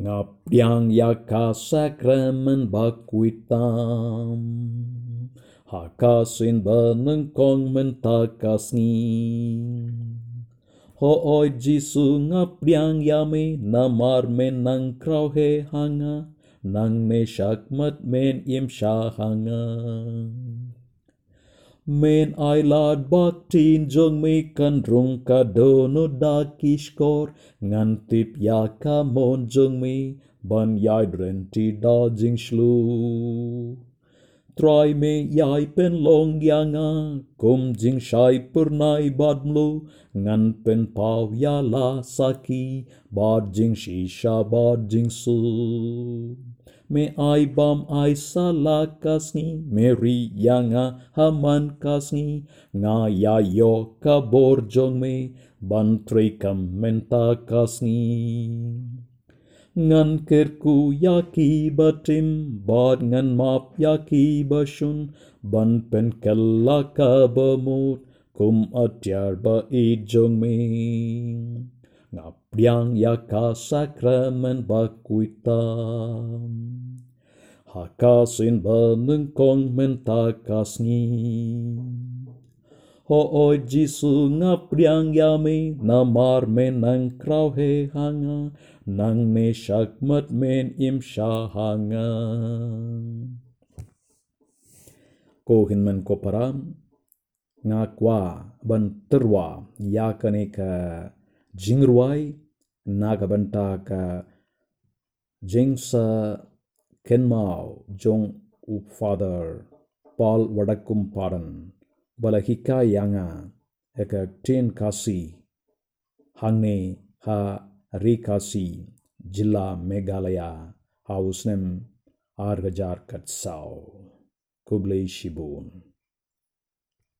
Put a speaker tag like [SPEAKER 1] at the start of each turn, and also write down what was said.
[SPEAKER 1] Ngapdiang sakramen bakuitam. Hakasin banengkong mentakas ngin. Hooi jisu ngapdiang yame namar men nang krau he hanga. Nang meshak mat men im shahanga. Men ai lad baktin jong me kan rung ka dono da ya ka mon jong me ban yai dren ti da jing shlu. Try me yai pen long yanga kum jing shai purnai bad mlu. Ngan pen pau ya la saki bad jing shisha bad jing su. Me ai bam ai sala kasni meri yanga haman kasni nga ya yo kabor jong me ban tre kam menta kasni ngan kerku yaki batim bad ngan map yaki bashun ban pen kella kabamut kum atyar ba i jong me ngapriang yaka sakramen bakuitam hakasin baneng kong mentakas ngi ho oi jisu ngapriang yame namar menang krau he hanga nang me shakmat men im shahanga ko hinman ko param ngakwa ban terwa yakane ka jingruai nagabanta ka jingsa kenmau jong u father paul wadakum paran balahikayanga eka ten kasi hangne ha rikasi jilla megalaya house name are हज़ार कत्साओ कुबलई शिबोन